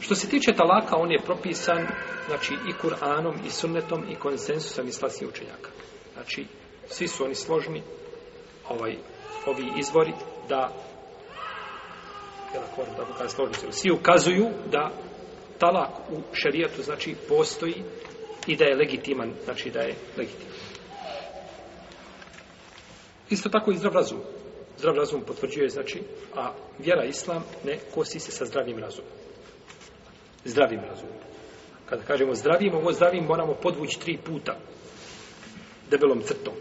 Što se tiče talaka, on je propisan znači, i Kur'anom, i sunnetom, i konsensusom islasnih učenjaka. Znači, svi su oni složni, ovaj, ovi izvori, da, jel ako moram tako kada složni, svi ukazuju da talak u šerijatu, znači, postoji i da je legitiman, znači da je legitiman. Isto tako i zdrav razum. Zdrav razum potvrđuje, znači, a vjera islam ne kosi se sa zdravim razumom zdravim razumom. Kada kažemo zdravim, ovo zdravim moramo podvući tri puta debelom crtom.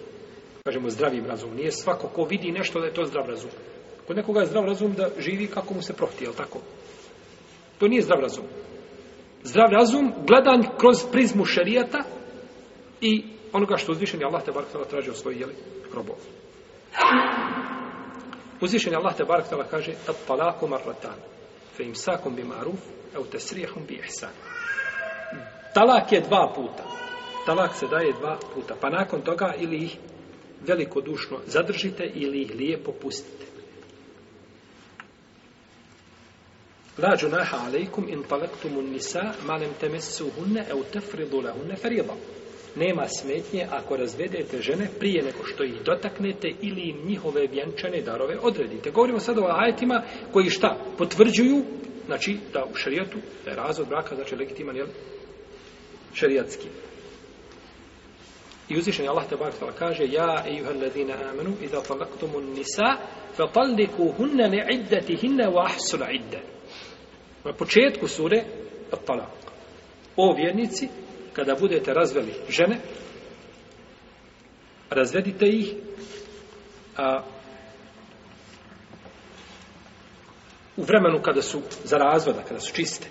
Kažemo zdravim razumom. Nije svako ko vidi nešto da je to zdrav razum. Kod nekoga je zdrav razum da živi kako mu se prohti, je tako? To nije zdrav razum. Zdrav razum gledan kroz prizmu šerijata i onoga što uzvišen je Allah te barakala traži od svojih robova. Uzvišen je Allah te barakala kaže tad palakum arvatanu fe im sakom bi maruf e u tesrijehom bi ihsan talak je dva puta talak se daje dva puta pa nakon toga ili ih velikodušno zadržite ili ih lijepo pustite La junaha alaikum in talaktumun nisa malem temesuhunne e u tefridu lahunne feridu nema smetnje ako razvedete žene prije nego što ih dotaknete ili im njihove vjenčane darove odredite. Govorimo sad o ajetima koji šta potvrđuju, znači da u šarijetu da je razvod braka, znači legitiman, jel? Šarijatski. I uzvišen je Allah te barak tala kaže Ja, ejuhel ladhina amanu, iza talaktumun nisa, fa talliku hunne ne iddati hinne wa ahsula idde. Na početku sure, talak. O vjernici, kada budete razveli žene, razvedite ih, a u vremenu kada su za razvoda, kada su čiste.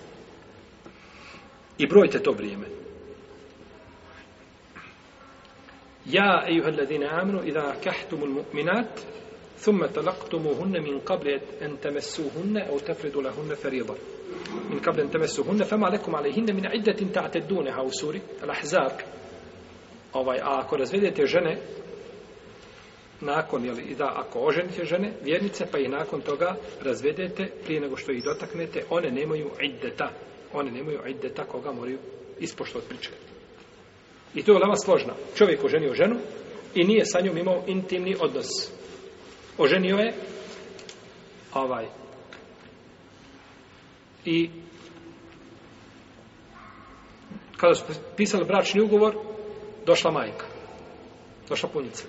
I brojte to vrijeme. Ja, ejuha alladine amru, idha kahtumu mu'minat, thumme talaktumu hunne min kablet en temesu hunne, au tefridu lahunne feridu min kablen temesu hunne, fema lekum ale hinne min iddetin ta'te duneha u suri, lahzab. Ovaj, a ako razvedete žene, nakon, jel, i da, ako oženite žene, vjernice, pa i nakon toga razvedete, prije nego što ih dotaknete, one nemaju iddeta. One nemaju iddeta koga moraju ispoštovati pričke. I to je lama složna. Čovjek oženio ženu i nije sa njom imao intimni odnos. Oženio je ovaj, i kada su pisali bračni ugovor, došla majka, došla punica.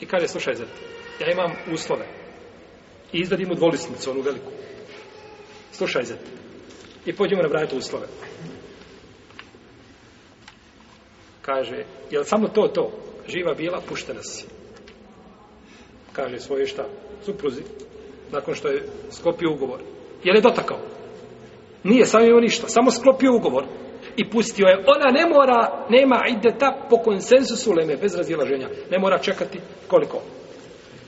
I kaže, slušaj, zet, ja imam uslove. I izvedim u dvolisnicu, onu veliku. Slušaj, zet. I pođemo na vrajete uslove. Kaže, je samo to, to? Živa bila, puštena si. Kaže svoje šta? Supruzi. Nakon što je skopio ugovor. Je li dotakao? Nije samo ništa, samo sklopio ugovor i pustio je. Ona ne mora, nema ideta po konsensusu leme, bez razilaženja. Ne mora čekati koliko?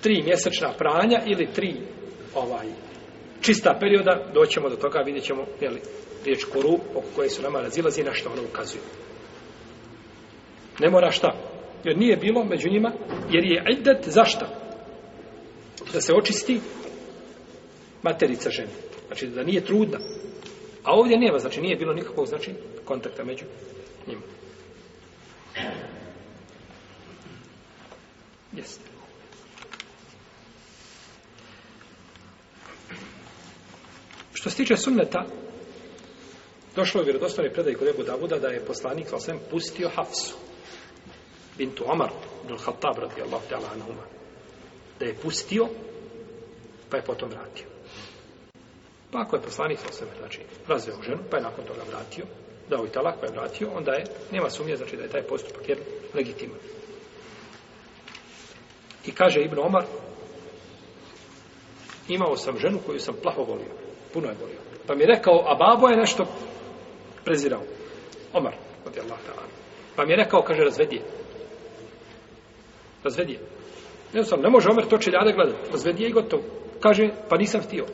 Tri mjesečna pranja ili tri ovaj, čista perioda, doćemo do toga, vidjet ćemo jeli, riječ kuru o kojoj su nama razilazi na što ono ukazuje. Ne mora šta? Jer nije bilo među njima, jer je idet zašto? Da se očisti materica žene. Znači da nije trudna, A ovdje nema, znači nije bilo nikakvog znači kontakta među njima. Jeste. Što se tiče sunneta, došlo je u vjerodostavnoj predaji kod Ebu Davuda da je poslanik sa svem pustio Hafsu, bintu Omar, bin Khattab, radijallahu ta'ala, da je pustio, pa je potom vratio. Pa ako je poslanik sa sebe, znači, razveo ženu, pa je nakon toga vratio, dao i talak, pa je vratio, onda je, nema sumnje, znači da je taj postupak jedan legitiman. I kaže Ibn Omar, imao sam ženu koju sam plaho volio, puno je volio. Pa mi je rekao, a babo je nešto prezirao. Omar, od je Allah ta'ala. Pa mi je rekao, kaže, razvedi je. Razvedi je. Ne, sam, ne može Omer to čeljade gledati. Razvedi je i gotovo. Kaže, pa nisam htio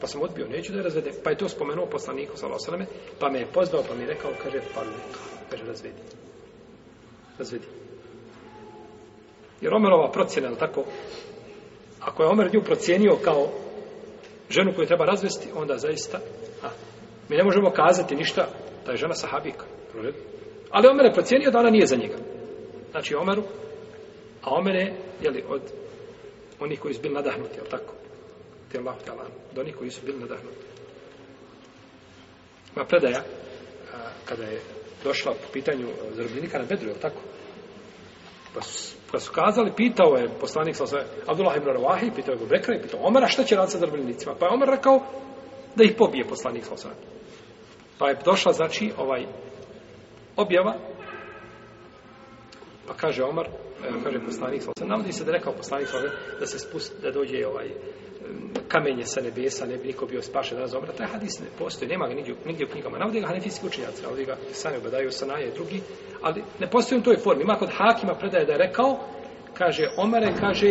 pa sam odbio, neću da je razvede. Pa je to spomenuo poslaniku, salosaleme, pa me je pozvao, pa mi je rekao, kaže, pa ne, kaže, razvedi. Razvedi. Jer Omerova procjena, je tako? Ako je Omer nju procjenio kao ženu koju treba razvesti, onda zaista, a, mi ne možemo kazati ništa da je žena sahabika. Ali Omer je procjenio da ona nije za njega. Znači, Omeru, a Omer je, jeli, od onih koji su bili nadahnuti, je tako? radi Allah ta'ala do niko su bili nadahnuti ma predaja a, kada je došla po pitanju zarobljenika na bedru, je li tako? Pa su, pa su kazali, pitao je poslanik sa sve Abdullah ibn Rawahi, pitao je go Bekra i pitao Omara šta će raditi sa zarobljenicima? Pa je Omar rekao da ih pobije poslanik sa sve. Pa je došla, znači, ovaj objava pa kaže Omar, e, kaže poslanik sa sve, navodi se da je rekao poslanik sa da se spusti, da dođe ovaj kamenje sa nebesa, ne bi niko bio spašen danas omra. Taj hadis ne postoji, nema ga nigdje, nigdje u knjigama. Navode ga hanefijski učenjaci, navode ga Sane Ubadaju, Sanaje i drugi, ali ne postoji u toj formi. Ima kod Hakima predaje da je rekao, kaže Omare, kaže,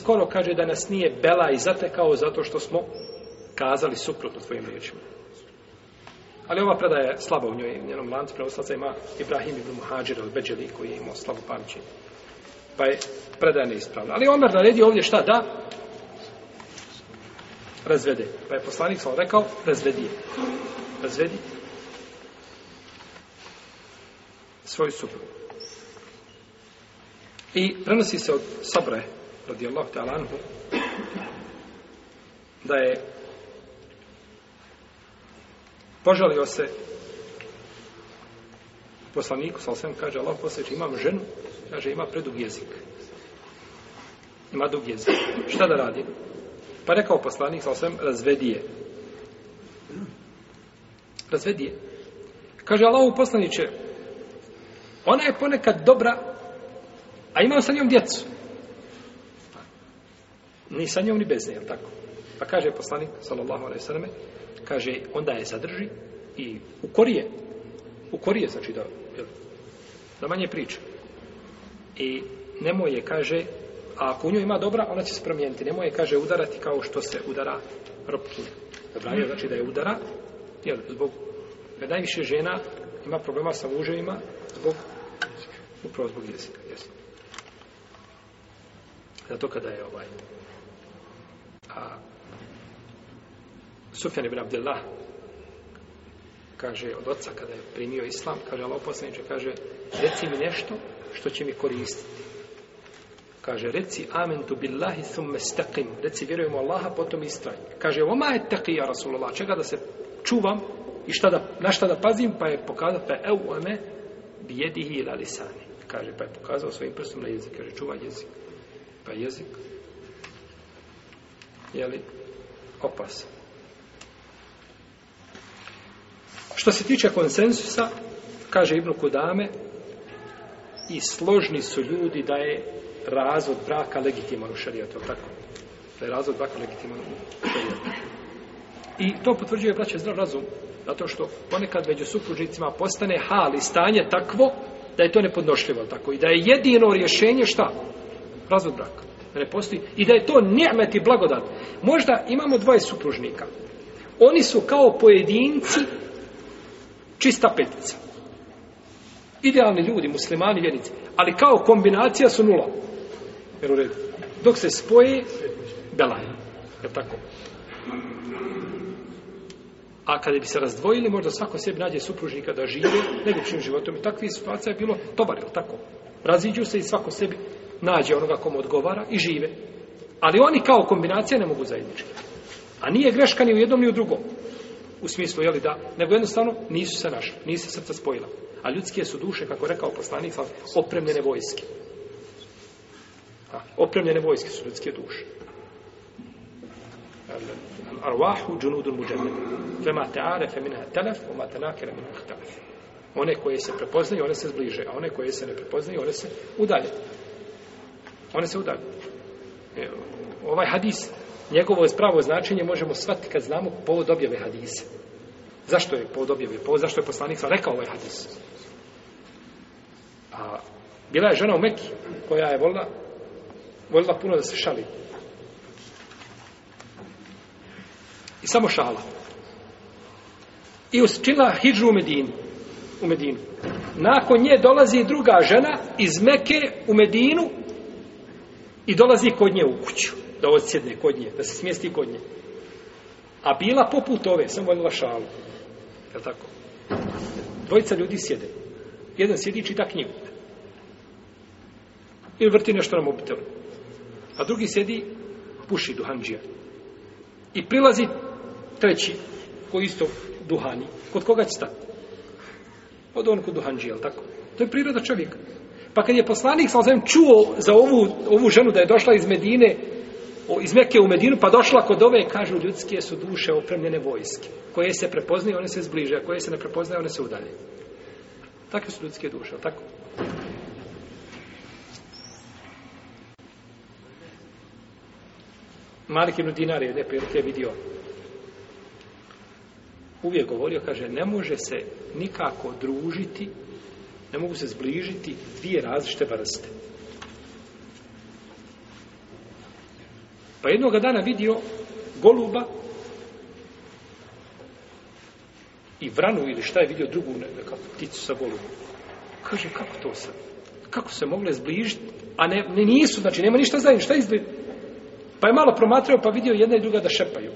skoro kaže da nas nije bela i zatekao zato što smo kazali suprotno svojim riječima. Ali ova predaja je slaba u njoj, njenom lancu pravoslaca ima Ibrahim ibn Muhađir od Beđeli koji je imao slabo pamćenje. Pa je predaja neispravna. Ali Omer naredi ovdje šta da? razvede. Pa je poslanik sam rekao, razvedi je. Razvedi svoju suprugu. I prenosi se od Sabre, radi Allah ta'ala anhu, da je požalio se poslaniku, sa osvijem kaže, Allah posveće, imam ženu, kaže, ima predug jezik. Ima dug jezik. Šta da radim? Pa rekao poslanik sa osvem, razvedi je. Razvedi je. Kaže Allah u poslaniće, ona je ponekad dobra, a imao sa njom djecu. Ni sa njom, ni bez nje, tako? Pa kaže poslanik, sallallahu alaihi sallam, kaže, onda je zadrži i u korije, u korije, znači da, jel, da manje priča. I nemoj je, kaže, A ako u njoj ima dobra, ona će se promijeniti. Nemoj je, kaže, udarati kao što se udara ropkinja. Zabranio znači da je udara, jer zbog da najviše žena ima problema sa muževima zbog upravo zbog jezika. Jes. Zato kada je ovaj a Sufjan ibn Abdillah kaže od oca kada je primio islam kaže Allah poslaniče kaže reci mi nešto što će mi koristiti Kaže, reci amen tu billahi thumme staqim. Reci, vjerujemo Allaha, potom istraj. Kaže, oma je taqija Rasulullah, čega da se čuvam i šta da, na šta da pazim, pa je pokazao, pa evo me bijedihi ila lisani. Kaže, pa je pokazao svojim prstom na jezik. Kaže, čuva jezik. Pa jezik, jeli, opasan. Što se tiče konsensusa, kaže Ibnu Kudame, i složni su ljudi da je razvod braka legitiman u šarijatu, tako? Da je razvod braka legitiman u šarijatu. I to potvrđuje braće zdrav razum, zato što ponekad među supružnicima postane hal i stanje takvo da je to nepodnošljivo, tako? I da je jedino rješenje šta? Razvod braka. Da ne postoji. I da je to nijemet i blagodat. Možda imamo dvoje supružnika. Oni su kao pojedinci čista petica idealni ljudi, muslimani, vjernici. Ali kao kombinacija su nula. Jer u redu. Dok se spoje, belaj. Je tako? A kada bi se razdvojili, možda svako sebi nađe supružnika da žive najljepšim životom. I takvi situacija je bilo dobar, je tako? Raziđu se i svako sebi nađe onoga komu odgovara i žive. Ali oni kao kombinacija ne mogu zajednički. A nije greška ni u jednom ni u drugom. U smislu, jeli da, nego jednostavno nisu se našli, nisu se srca spojila. A ljudske su duše, kako rekao poslanik, opremljene vojske. A, opremljene vojske su ljudske duše. Arvahu džunudun muđenem. Fema te arefe minha telef, oma te nakere minha htelef. One koje se prepoznaju, one se zbliže. A one koje se ne prepoznaju, one se udalje. One se udalje. E, ovaj hadis, njegovo pravo značenje možemo shvatiti kad znamo povod objave hadise. Zašto je podobio je zašto je poslanik sa rekao ovaj hadis? A bila je žena u Mekki koja je volila volila puno da se šali. I samo šala. I usčila hijđu u Medinu. U Medinu. Nakon nje dolazi druga žena iz Mekke u Medinu i dolazi kod nje u kuću. Da odsjedne kod nje, da se smjesti kod nje. A bila poput ove, sam voljela šalu. Je tako? Dvojica ljudi sjede. Jedan sjedi i čita knjigu. Ili vrti nešto na mobitelu. A drugi sjedi, puši duhanđija. I prilazi treći, koji isto duhani. Kod koga će stati? Od on kod duhanđija, je tako? To je priroda čovjeka. Pa kad je poslanik, sa ozajem, čuo za ovu, ovu ženu da je došla iz Medine, iz Mekke u Medinu, pa došla kod ove, kažu, ljudske su duše opremljene vojske. Koje se prepoznaju, one se zbliže, a koje se ne prepoznaju, one se udalje. Takve su ljudske duše, tako? Malik ibn Dinar je lijepo, je vidio. Uvijek govorio, kaže, ne može se nikako družiti, ne mogu se zbližiti dvije različite vrste. Pa jednoga dana vidio goluba i vranu ili šta je vidio drugu nekakvu pticu sa golubom. Kaže, kako to sad? Kako se mogle zbližiti? A ne, ne nisu, znači nema ništa zajedno, šta izbliži? Pa je malo promatrao, pa vidio jedna i druga da šepaju.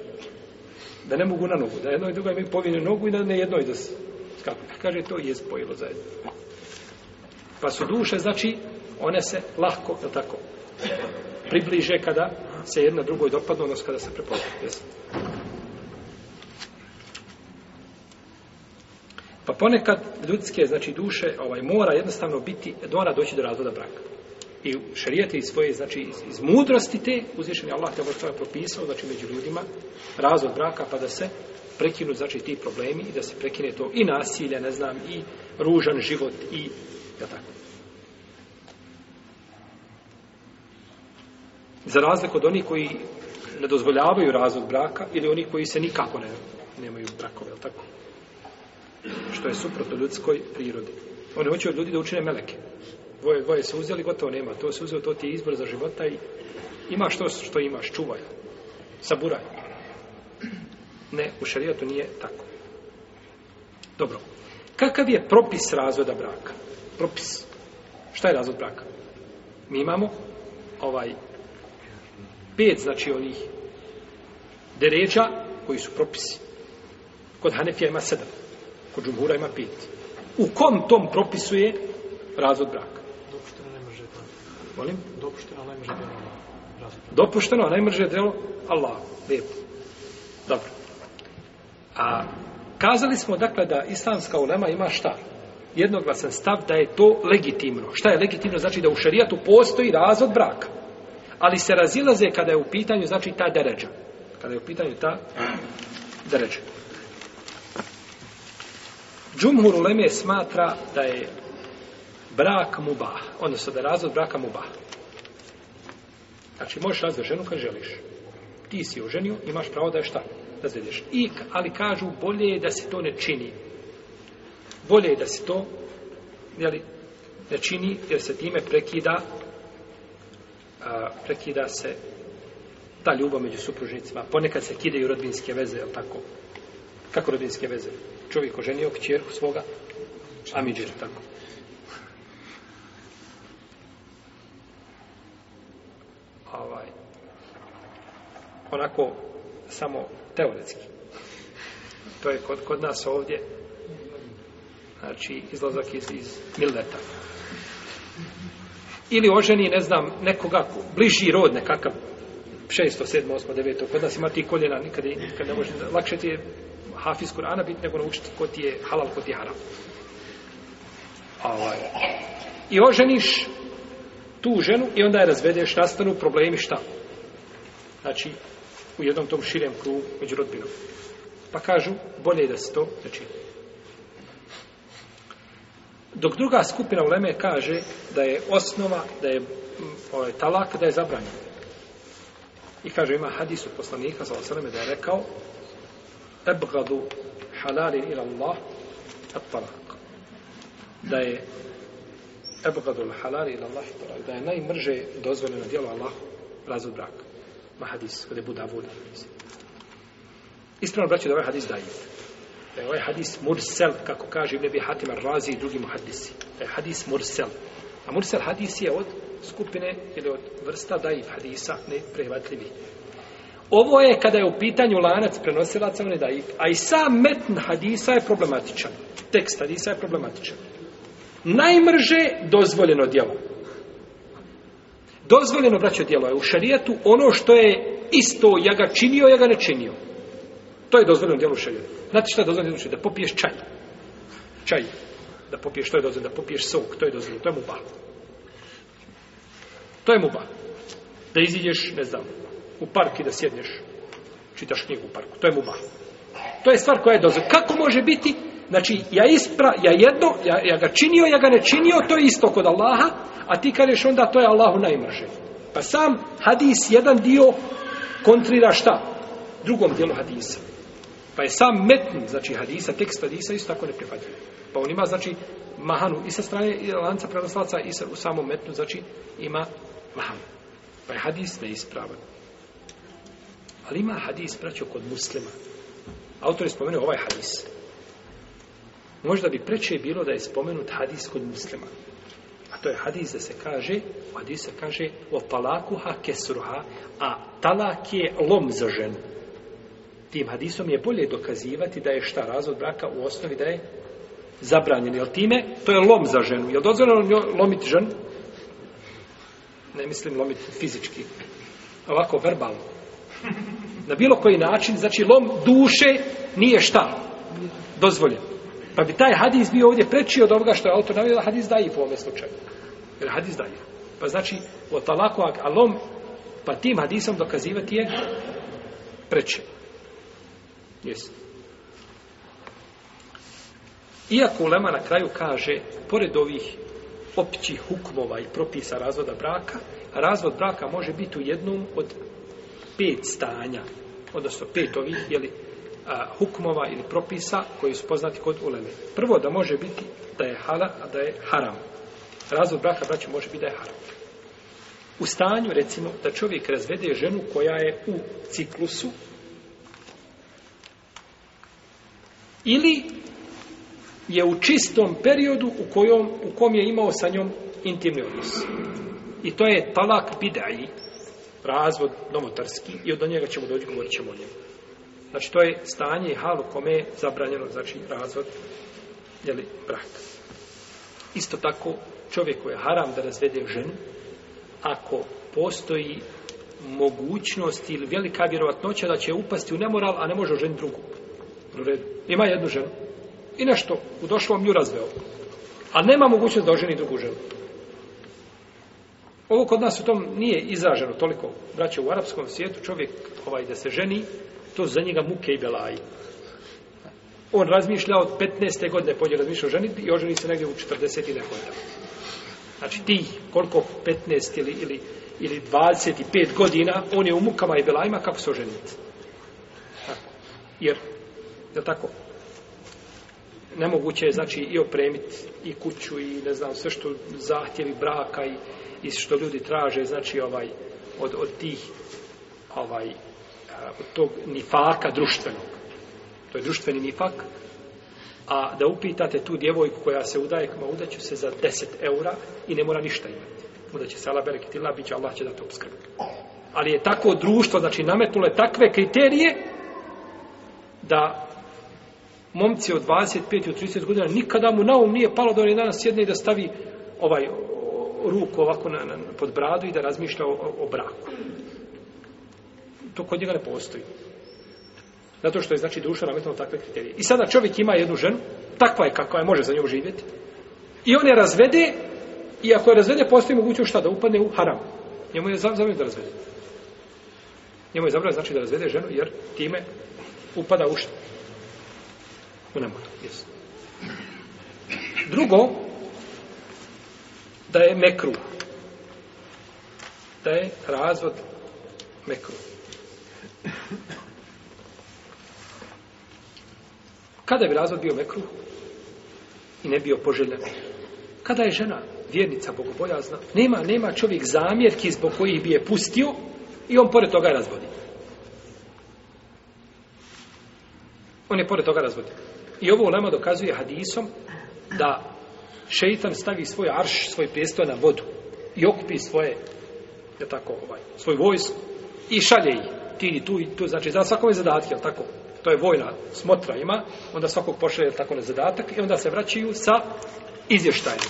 Da ne mogu na nogu, da jedno i druga imaju povijenu nogu i da ne jednoj da se... Kako? Kaže, to je spojilo zajedno. Pa su duše, znači, one se lahko, je tako, približe kada se jedna drugoj dopadno odnos kada se prepoznaju. Jesi? Pa ponekad ljudske, znači duše, ovaj mora jednostavno biti, mora doći do razvoda braka. I šarijet iz svoje, znači iz, iz mudrosti te, uzvišen je Allah te ovo propisao, znači među ljudima, razvod braka, pa da se prekinu, znači, ti problemi i da se prekine to i nasilje, ne znam, i ružan život i, ja tako. za razliku od onih koji ne dozvoljavaju razvod braka ili onih koji se nikako ne, nemaju brakove, je tako? Što je suprotno ljudskoj prirodi. Oni hoće od ljudi da učine meleke. Dvoje, dvoje se uzeli, gotovo nema. To se uzeo, to ti je izbor za života i imaš to što imaš, čuvaj. Saburaj. Ne, u šarijatu nije tako. Dobro. Kakav je propis razvoda braka? Propis. Šta je razvod braka? Mi imamo ovaj pet znači onih deređa koji su propisi. Kod Hanefija ima sedam, kod Džumhura ima pet. U kom tom propisuje razvod braka? Dopušteno najmrže delo. Molim? Dopušteno najmrže delo Allah. Dopušteno najmrže delo Allah. Lijepo. Dobro. A kazali smo dakle da islamska ulema ima šta? Jednoglasan stav da je to legitimno. Šta je legitimno? Znači da u šarijatu postoji razvod braka ali se razilaze kada je u pitanju, znači, ta deređa. Kada je u pitanju ta deređa. Džumhur Uleme smatra da je brak mubah, odnosno da je razvod braka mubah. Znači, možeš razvod ženu kad želiš. Ti si oženio, imaš pravo da je šta? Razvedeš. I, ali kažu, bolje je da se to ne čini. Bolje je da se to jeli, ne čini, jer se time prekida a, prekida se ta ljubav među supružnicima. Ponekad se kidaju rodbinske veze, je tako? Kako rodbinske veze? Čovjek oženio kćerku svoga, a mi tako. Ovaj. Onako, samo teoretski. To je kod, kod nas ovdje, znači, izlazak iz, iz Mildeta ili oženi, ne znam, nekoga bliži rod nekakav, 6, 7, 8, 9, kod nas ima ti koljena, nikada, nikada ne može, lakše ti je hafiz Kur'ana biti nego naučiti ko ti je halal, ko ti je haram. Ovaj. I oženiš tu ženu i onda je razvedeš, nastanu problemi šta? Znači, u jednom tom širem krugu među rodbinom. Pa kažu, bolje je da se to, znači, Dok druga skupina u Leme kaže da je osnova, da je mm, ovaj, talak, da je zabranjen. I kaže, ima hadis od poslanika, sa osaleme, da je rekao Ebgadu halali ila Allah at talak. Da je Ebgadu halali ila Allah at talak. Da je najmrže dozvoljeno djelo Allah razu brak. Ma hadis, kada je Buda vodan. Ispravno braću da ovaj hadis daje da je ovaj hadis mursel, kako kaže Ibn Hatim al-Razi i drugi muhadisi. Da je hadis mursel. A mursel hadis je od skupine ili od vrsta da je hadisa neprehvatljivi. Ovo je kada je u pitanju lanac prenosila crne da a i sam metn hadisa je problematičan. Tekst hadisa je problematičan. Najmrže dozvoljeno djelo. Dozvoljeno braćo djelo je u šarijetu ono što je isto ja ga činio, ja ga ne činio. To je dozvoljeno djelu šerija. Znate šta je dozvoljeno djelu šerija? Da popiješ čaj. Čaj. Da popiješ, to je dozvoljeno. Da popiješ sok, to je dozvoljeno. To je mubah. To je mubah. Da iziđeš, ne znam, u park i da sjedneš, čitaš knjigu u parku. To je mubah. To je stvar koja je dozvoljena. Kako može biti? Znači, ja ispra, ja jedno, ja, ja ga činio, ja ga ne činio, to je isto kod Allaha, a ti kažeš onda to je Allahu najmrže. Pa sam hadis jedan dio kontrira šta? drugom dijelu hadisa. Pa je sam metn, znači hadisa, tekst hadisa isto tako ne pripadio. Pa on ima, znači, mahanu i sa strane i lanca prenoslaca i sa, u samom metnu, znači, ima mahanu. Pa je hadis neispravan. Ali ima hadis, braćo, kod muslima. Autor je spomenuo ovaj hadis. Možda bi preče bilo da je spomenut hadis kod muslima. A to je hadis da se kaže, u hadisu se kaže, o palakuha kesruha, a talak je lom za ženu tim hadisom je bolje dokazivati da je šta razvod braka u osnovi da je zabranjen. Jel time? To je lom za ženu. Jel dozvoljeno lomiti ženu? Ne mislim lomiti fizički. Ovako, verbalno. Na bilo koji način, znači lom duše nije šta dozvoljen. Pa bi taj hadis bio ovdje preći od ovoga što je autor navio, hadis daji po ovome slučaju. Jer hadis daji. Pa znači, o talaku, a lom, pa tim hadisom dokazivati je preći. Jesi. Iako Ulema na kraju kaže, pored ovih općih hukmova i propisa razvoda braka, razvod braka može biti u jednom od pet stanja, odnosno pet ovih, jeli, a, hukmova ili propisa koji su poznati kod Uleme. Prvo, da može biti da je hala, a da je haram. Razvod braka, braću, može biti da je haram. U stanju, recimo, da čovjek razvede ženu koja je u ciklusu, ili je u čistom periodu u kojom u kom je imao sa njom intimni odnos. I to je talak bidaji, razvod domotarski i od njega ćemo doći govorit ćemo o njemu. Znači to je stanje i hal u kome je zabranjeno znači razvod jeli, brak. Isto tako čovjek koji je haram da razvede ženu ako postoji mogućnost ili velika vjerovatnoća da će upasti u nemoral, a ne može ženi drugog. Ima jednu ženu. I nešto, u došlom nju razveo. A nema mogućnost da oženi drugu ženu. Ovo kod nas u tom nije izraženo toliko. Braće, u arapskom svijetu čovjek ovaj da se ženi, to za njega muke i belaji. On razmišlja od 15. godine pođe razmišlja o ženitbi i oženi se negdje u 40. i nekoj tamo. Znači ti, koliko 15 ili, ili, ili 25 godina, on je u mukama i belajima kako se oženiti. Jer Je tako? Nemoguće je, znači, i opremiti i kuću i, ne znam, sve što zahtjevi braka i, i što ljudi traže, znači, ovaj, od, od tih, ovaj, eh, od tog nifaka društvenog. To je društveni nifak. A da upitate tu djevojku koja se udaje, ma udaću se za 10 eura i ne mora ništa imati. Udaće se Allah bereket ila, bit će Allah će da to obskrbi. Ali je tako društvo, znači, nametnule takve kriterije da momci od 25 i od 30 godina, nikada mu na um nije palo da on je danas sjedne i da stavi ovaj ruku ovako na, na, pod bradu i da razmišlja o, o braku. To kod njega ne postoji. Zato što je, znači, duša nametala takve kriterije. I sada čovjek ima jednu ženu, takva je kakva je, može za nju živjeti, i on je razvede, i ako je razvede, postoji mogućnost šta, da upadne u haram. Njemu je zabranjeno da razvede. Njemu je zabranjeno, znači, da razvede ženu, jer time upada u šta, U nemoru, jes. Drugo, da je mekru. Da je razvod mekru. Kada bi razvod bio mekru? I ne bio poželjen. Kada je žena vjernica bogobojazna, nema, nema čovjek zamjerki zbog kojih bi je pustio i on pored toga je razvodio. On je pored toga razvodio. I ovo ulema dokazuje hadisom da šeitan stavi svoj arš, svoj prijestoj na vodu i okupi svoje, je tako, ovaj, svoj vojsku i šalje ih ti i tu i tu, znači za svakove zadatke, je tako, to je vojna smotra ima, onda svakog pošalje tako na zadatak i onda se vraćaju sa izvještajem.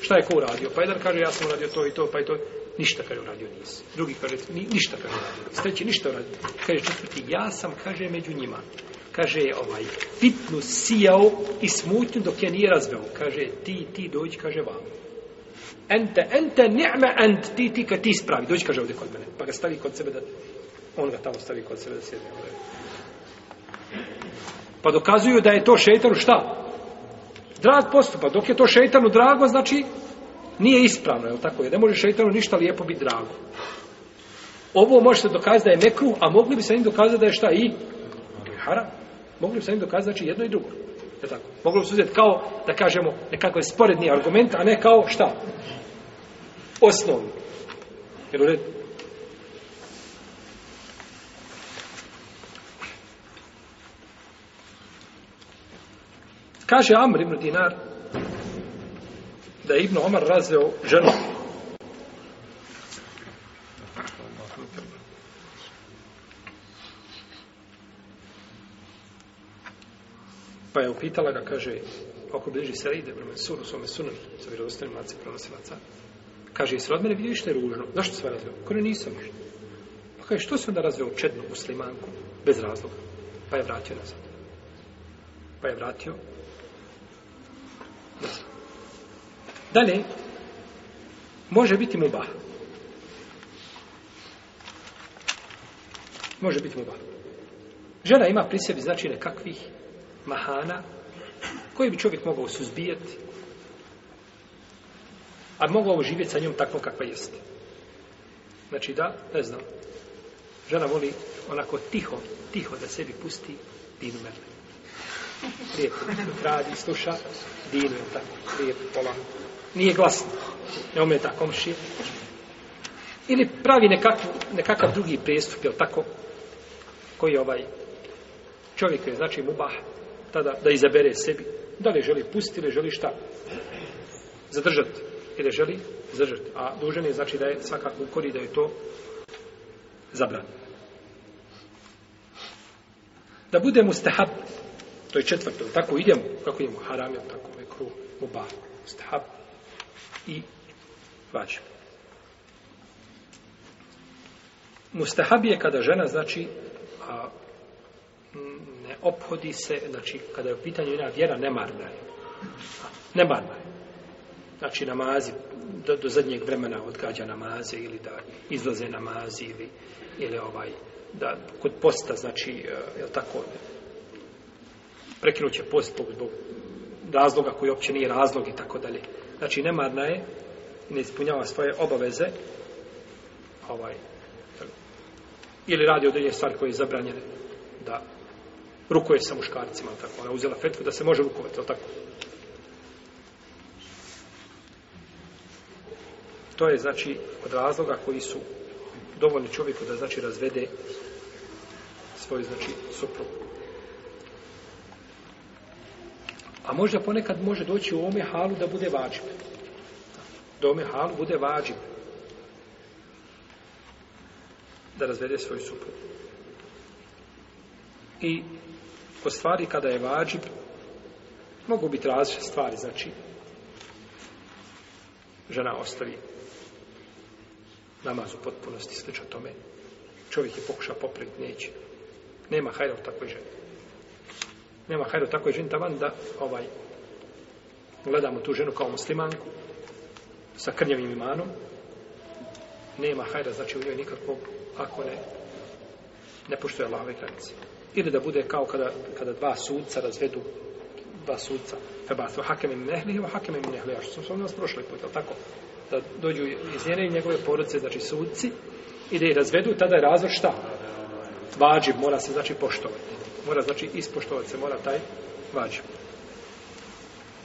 Šta je ko uradio? Pa jedan kaže, ja sam uradio to i to, pa i to. Ništa kaže uradio nisi. Drugi kaže, ni, ništa kaže uradio. Steći, ništa uradio. Kaže četvrti, ja sam, kaže, među njima kaže ovaj pitnu sijao i smutnju dok je nije razveo kaže ti ti dođi kaže vam ente ente ni'me ent ti ti kad ti spravi dođi kaže ovdje kod mene pa ga stavi kod sebe da on ga tamo stavi kod sebe da sjedne ovdje. pa dokazuju da je to šeitanu šta drag postupa pa dok je to šeitanu drago znači nije ispravno je tako je ne može šeitanu ništa lijepo biti drago ovo možete dokazati da je mekru a mogli bi se im dokazati da je šta i haram, mogli bi se im dokazati znači jedno i drugo. Je tako? Mogli bi se uzeti kao, da kažemo, nekako je sporedni argument, a ne kao šta? Osnovni. Jer u redu. Kaže Amr ibn Dinar da je Ibn Omar razveo ženu Pa je upitala ga, kaže, ako bliži se ide prema suru, svome sunom, sa vjerozostanim lacima, pronosilaca. Kaže, jesi rodmene vidio što je ružno? Zašto sve razveo? Kone nisam ništa. Pa kaže, što se onda razveo čednu muslimanku? Bez razloga. Pa je vratio nazad. Pa je vratio nazad. Dalje, može biti mu bah. Može biti mu bah. Žena ima pri sebi znači nekakvih mahana koji bi čovjek mogao suzbijati a mogao živjeti sa njom tako kakva jeste znači da, ne znam žena voli onako tiho tiho da sebi pusti dinu merle lijepo, radi, sluša dinu je tako, lijepo, polako nije glasno, ne ometa komšije ili pravi nekakv, nekakav drugi prestup, je tako koji ovaj čovjek je znači mubah tada da izabere sebi. Da li želi pustiti ili želi šta? Zadržati. Ili želi zadržati. A dužan je znači da je svakako u kori da je to zabran. Da budemo stehab, to je četvrto, tako idemo, kako idemo, haram je tako, mekru, ovaj oba, stehab i vađim. Mustahab je kada žena, znači, a, ne ophodi se, znači kada je u pitanju jedna vjera, nemarna je. Nemarna je. Znači namazi, do, do zadnjeg vremena odgađa namaze ili da izlaze namazi ili, ili ovaj, da kod posta, znači, eh, je tako, prekinut će post zbog razloga koji uopće nije razlog i tako dalje. Znači nemarna je, ne ispunjava svoje obaveze, ovaj, ili radi određenje stvari koje je zabranjene, rukuje sa muškarcima, tako. Ona uzela fetvu da se može rukovati, al tako. To je znači od razloga koji su dovoljni čovjeku da znači razvede svoj znači suprug. A možda ponekad može doći u ome halu da bude važan. Da ome halu bude važan da razvede svoju suprugu. I po stvari kada je vađib mogu biti različite stvari znači žena ostavi namaz u potpunosti slično tome čovjek je pokuša popriti neće nema hajda u takvoj ženi nema hajda u takvoj ženi tavan da ovaj gledamo tu ženu kao muslimanku sa krnjavim imanom nema hajda znači u njoj nikakvog ako ne ne poštuje Allahove granice ili da bude kao kada, kada dva sudca razvedu dva sudca febatu hakemen nehlihi wa hakemen nehlihi što smo nas prošli put, tako? da dođu iz njene i njegove porodice znači sudci i da je razvedu tada je razvod šta? vađib mora se znači poštovati mora znači ispoštovati se mora taj vađib